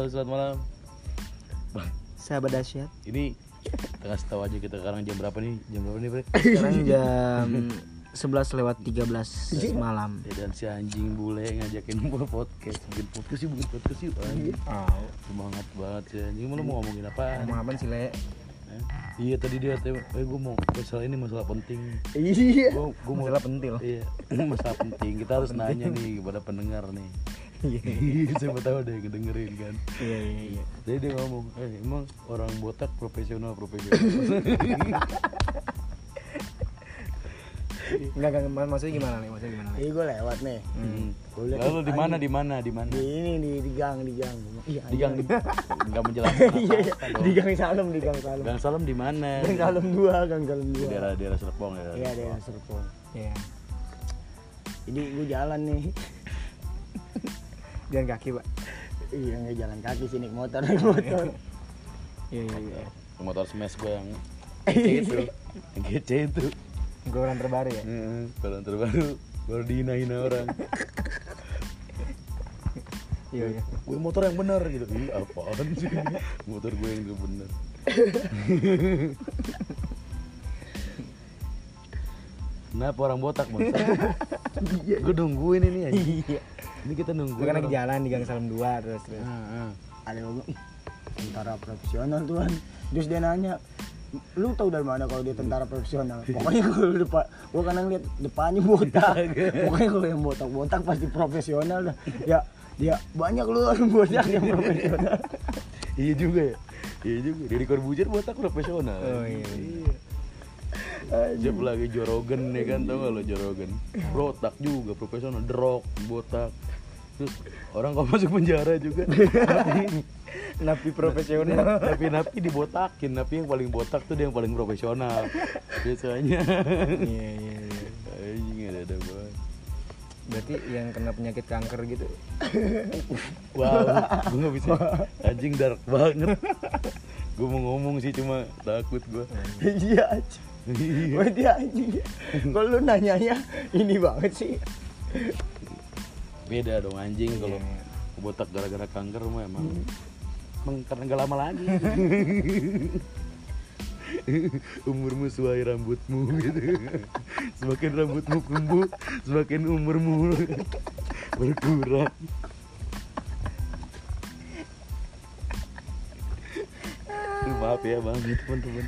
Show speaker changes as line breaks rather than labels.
Halo, selamat malam.
Sahabat dahsyat.
Ini kita kasih tahu aja kita sekarang jam berapa nih? Jam berapa nih, Bre?
Sekarang jam 11 lewat 13 malam.
Ya, dan si anjing bule ngajakin gua podcast, bikin podcast yuk, bikin podcast yuk. Anjing.
Oh,
Semangat banget sih anjing. Mau lu mau ngomongin apa?
ngomong apa sih, Le?
Iya tadi dia tanya, eh gue mau masalah ini masalah penting.
Iya.
Gue gue mau
Masalah pentil.
Iya, masalah penting. Kita harus nanya nih kepada pendengar nih.
Iya.
Siapa tahu ada yang ngedengerin kan.
Iya, iya, iya.
Jadi dia ngomong, eh emang orang botak profesional profesional.
Enggak, enggak, mak- maksudnya gimana nih? Maksudnya gimana nih?
Ini gue lewat nih.
Hmm.
Gua
Lalu di mana di mana di mana?
Di ini di, di gang di gang. Iya.
Di gang enggak menjelaskan
Iya iya.
apa-apa dong.
Di gang Salem di gang Salem.
Gang Salam di mana?
Gang Salem dua, gang Salem
Di
dua.
daerah daerah Serpong ya.
Iya daerah Serpong.
Iya.
Jadi gue jalan nih.
Jalan kaki, Pak.
Iya nggak jalan kaki sih naik motor naik motor.
Iya, iya, iya.
Motor smash gue yang kece itu. Yang kece itu.
Gue orang terbaru ya.
Heeh, Kalau terbaru baru dihina-hina orang.
Iya, iya.
Gue motor yang benar gitu. Ih, apaan sih? Motor gue yang benar. Kenapa orang botak bang? gue nungguin ini aja.
Iya.
Ini kita nungguin.
Gue kan lagi jalan di Gang Salem 2 terus terus.
Heeh.
Ada yang ngomong "Ih, tentara profesional tuan. Terus dia nanya, lu tahu dari mana kalau dia tentara profesional? Pokoknya kalau depan, gua kadang lihat depannya botak. Pokoknya kalau yang botak-botak pasti profesional dah. Ya, dia banyak lu orang botak yang profesional.
Iya juga ya. Iya juga. Dari Corbuzier botak profesional.
Oh, iya.
Siap lagi Jorogen nih kan tau gak lo Jorogen Botak juga profesional Drog botak orang kalau masuk penjara juga Napi
Napi profesional.
Napi napi dibotakin Napi yang paling botak tuh dia yang paling profesional Biasanya
Iya, iya, iya.
Ada ada banget
Berarti yang kena penyakit kanker gitu.
Wow Gue gak bisa Anjing dark banget Gue mau ngomong sih cuma takut gue
Iya aja.
Iya
Wah dia anjing. Kalau lu nanyanya ini banget sih.
Beda dong anjing. Kalau
Iya.
botak gara-gara kanker mah emang emang karena gak lama lagi. Umurmu sesuai rambutmu gitu. Semakin rambutmu tumbuh semakin umurmu berkurang. Aduh, maaf ya bang teman-teman